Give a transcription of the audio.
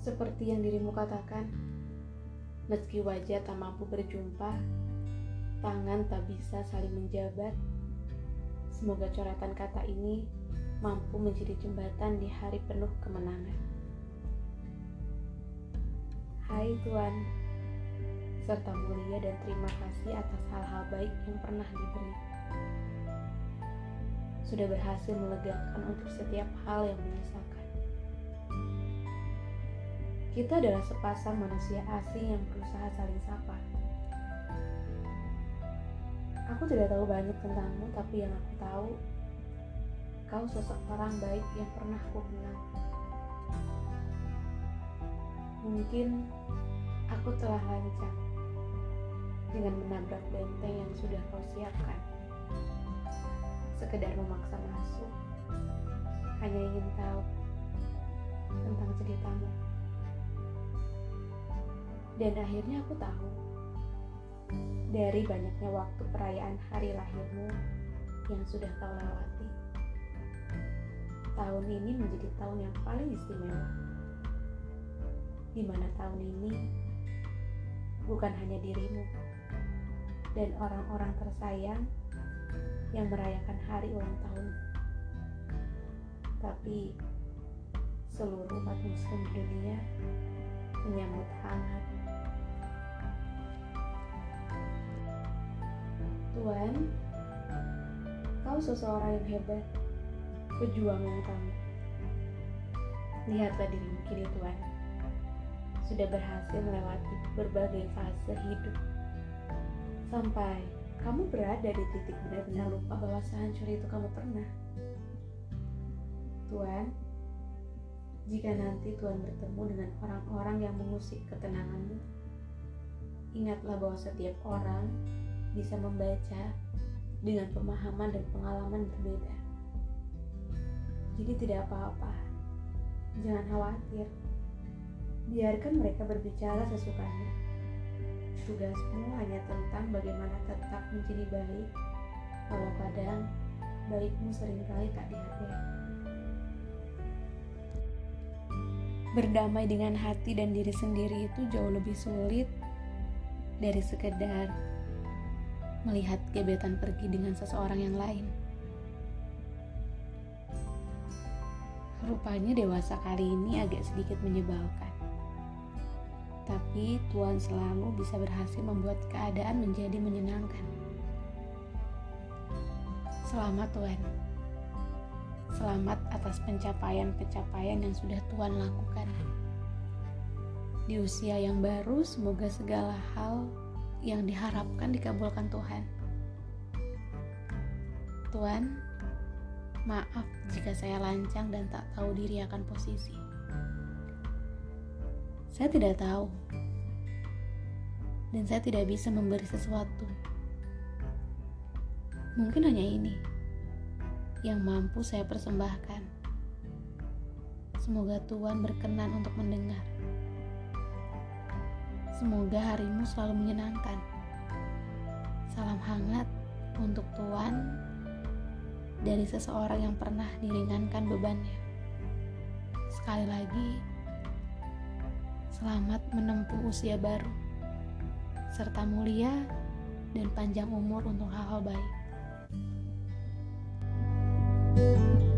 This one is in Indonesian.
Seperti yang dirimu katakan, meski wajah tak mampu berjumpa, tangan tak bisa saling menjabat. Semoga coretan kata ini mampu menjadi jembatan di hari penuh kemenangan. Hai Tuhan, serta mulia dan terima kasih atas hal-hal baik yang pernah diberi. Sudah berhasil melegakan untuk setiap hal yang menyesalkan. Kita adalah sepasang manusia asing yang berusaha saling sapa. Aku tidak tahu banyak tentangmu, tapi yang aku tahu, kau sosok orang baik yang pernah aku kenal. Mungkin aku telah lancang dengan menabrak benteng yang sudah kau siapkan. Sekedar memaksa masuk, hanya ingin tahu tentang ceritamu. Dan akhirnya aku tahu dari banyaknya waktu perayaan hari lahirmu yang sudah kau lewati. Tahun ini menjadi tahun yang paling istimewa. Di mana tahun ini bukan hanya dirimu dan orang-orang tersayang yang merayakan hari ulang tahun, tapi seluruh umat muslim dunia menyambut hangat Tuhan, kau seseorang yang hebat, pejuang yang utama. Lihatlah dirimu kini Tuhan, sudah berhasil melewati berbagai fase hidup. Sampai kamu berada di titik benar-benar lupa bahwa sehancur itu kamu pernah. Tuhan, jika nanti Tuhan bertemu dengan orang-orang yang mengusik ketenanganmu, ingatlah bahwa setiap orang bisa membaca dengan pemahaman dan pengalaman berbeda. Jadi tidak apa-apa. Jangan khawatir. Biarkan mereka berbicara sesukanya. Tugasmu hanya tentang bagaimana tetap menjadi baik, walau kadang baikmu sering kali tak dihargai. Berdamai dengan hati dan diri sendiri itu jauh lebih sulit dari sekedar melihat gebetan pergi dengan seseorang yang lain. Rupanya dewasa kali ini agak sedikit menyebalkan. Tapi Tuhan selalu bisa berhasil membuat keadaan menjadi menyenangkan. Selamat Tuhan. Selamat atas pencapaian-pencapaian yang sudah Tuhan lakukan. Di usia yang baru, semoga segala hal yang diharapkan dikabulkan Tuhan. Tuhan, maaf jika saya lancang dan tak tahu diri akan posisi. Saya tidak tahu, dan saya tidak bisa memberi sesuatu. Mungkin hanya ini yang mampu saya persembahkan. Semoga Tuhan berkenan untuk mendengar. Semoga harimu selalu menyenangkan. Salam hangat untuk Tuhan dari seseorang yang pernah diringankan bebannya. Sekali lagi, selamat menempuh usia baru, serta mulia dan panjang umur untuk hal-hal baik. thank you